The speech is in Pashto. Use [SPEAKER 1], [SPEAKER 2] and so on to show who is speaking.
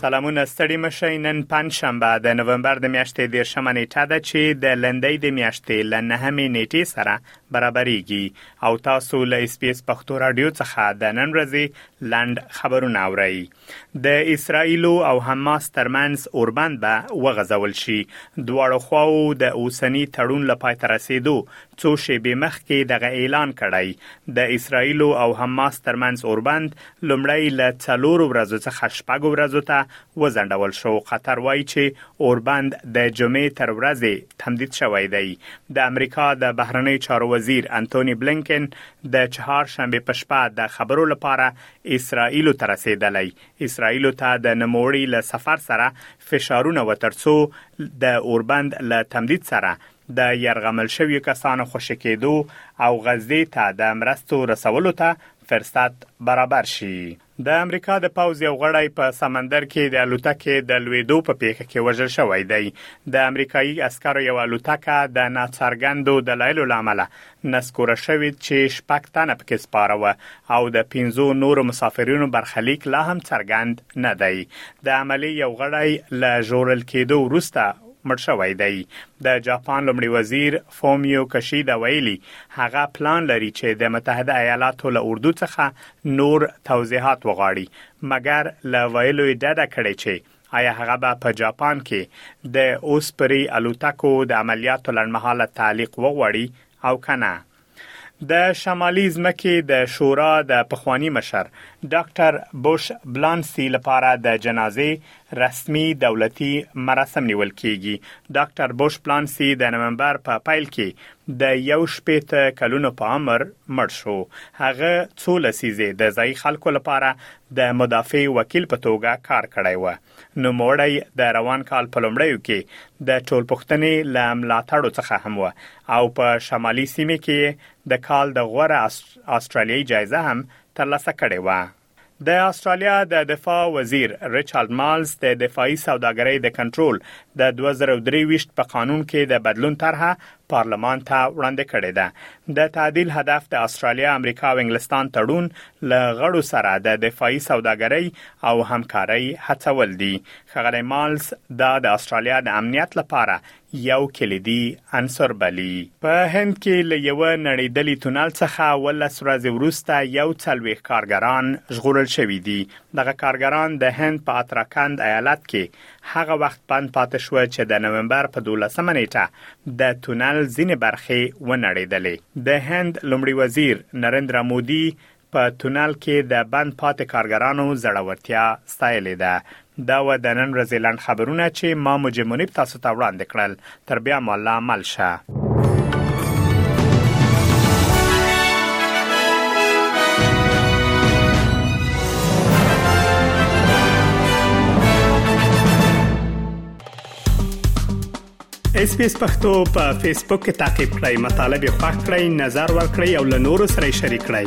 [SPEAKER 1] سلامونه ستړي مشئ نن پنځشنبه د نومبر د میاشتې دیرشمه نیټه ده چې د لندۍ د میاشتې ل نهمې نیټې سره برابرېږي او تاسو له اسپیس پښتو رادیو څخه د نن ورځې لند خبرونه اورئ د اسرائیلو او حماس ترمنځ اوربند به وغځول شي. دواړو خواوو د اوسني تړون له پای ته رسېدو څو شېبې مخکې دغه اعلان کړی. د اسرائیلو او حماس ترمنځ اوربند لومړی له څلورو ورځو څخه شپږو ورځو ته وځنډول شو. قطر وايي چې اوربند د جمعې تر ورځې تمدید شوی دی. د امریکا د بهرنیو چارو وزیر انتوني بلېنکن د چهارشنبې په شپه د خبرو لپاره اسرائیلو ته رسیدلی اسرائیلو ته د نوموړي له سفر سره فشارونه و ترڅو د اوربند له تمدید سره د یرغمل شویو کسانو خوشې کېدو او غزې ته د مرستو رسولو ته فرصت برابر شي د امریکا د پوځ یو غړی په سمندر کې د الوتکې د لویدو په پیښه کې وژل شوی دی د امریکایي عسکرو یو الوتکه د ناڅرګندو دلایلو لامل نسکوره شوید چی شپږ تنه پکی سپاره وه او د پنځو نورو مسافرینو برخلیک لا هم څرګند نه دی. د عملی یو غړی له ژورل کیدو وروسته مړ شوی دی. د جاپان لومړی وزیر فومیو کشیدا ویلی هغه پلان لری چی د متحده ایالاتو له اردو څخه نور توضیحات وغواړی مګر له ویلو یی ډډه کړی چی ایا هغه به په جاپان کې د اوسپري الوتکو د عملیاتو لنډمهاله تعلیق وغواړي او که نه د شمالي ځمکې د شورا د پخوانی مشر ډاکټر بوش بلانسی لپاره د جنازې رسمي دولتي مراسم نیول کیږي ډاکټر بوش بلانسی د نومبر په پیل کې د یو شپېته کلونو په عمر مړ شو هغه څو لسیزې د ځای خلکو لپاره د مدافع وکیل په توګه کار کړی و. نوموړی د روان کال په لومړیو کې د ټولپوښتنې له ملاتړو څخه هم و او په شمالي سیمې کې یې د کال د غوره آسټرالیایي جایزه هم ترلاسه کړې وه. د آسټرالیا د دفاع وزیر ریچارد مالز د دفاعي سوداګرۍ د کنټرول د دوه زره او درې ویشت په قانون کې د بدلون طرحه پارلمان ته وړاندې کړې ده د تعدیل هدف د استرالیا امریکا او انګلستان تړون له غړو سره د دفاعي سوداګرۍ او همکارۍ هڅول دي خغلی مالز دا د استرالیا د امنیت لپاره یو کلیدي عنصر بلی په هند کې له یو نړیدلی تونل څخه ولس ورځې وروسته یو څلوېښت کارګران ژغورل شوي دي دغه کارګران د هند په اتراکند ایالت کې هغه وخت پند پاتې شو چې د نومبر په دولسمه نېټه د تونل ځینې برخې ونړېدلې. د هند لومړي وزیر نریندرا مودي په تونل کې د بند پاتې کارګرانو زړورتیا ستایلې ده. دا وه د نن ورځې لنډ خبرونه چې ما مجیب منیب تاسو ته وړاندې کړل. تر بیا مالا مل شه. اس پی اس پختو په فیسبوک کې تا کې پلی مطلب یو فاک کړئ نظر ور کړئ او له نورو سره شریک کړئ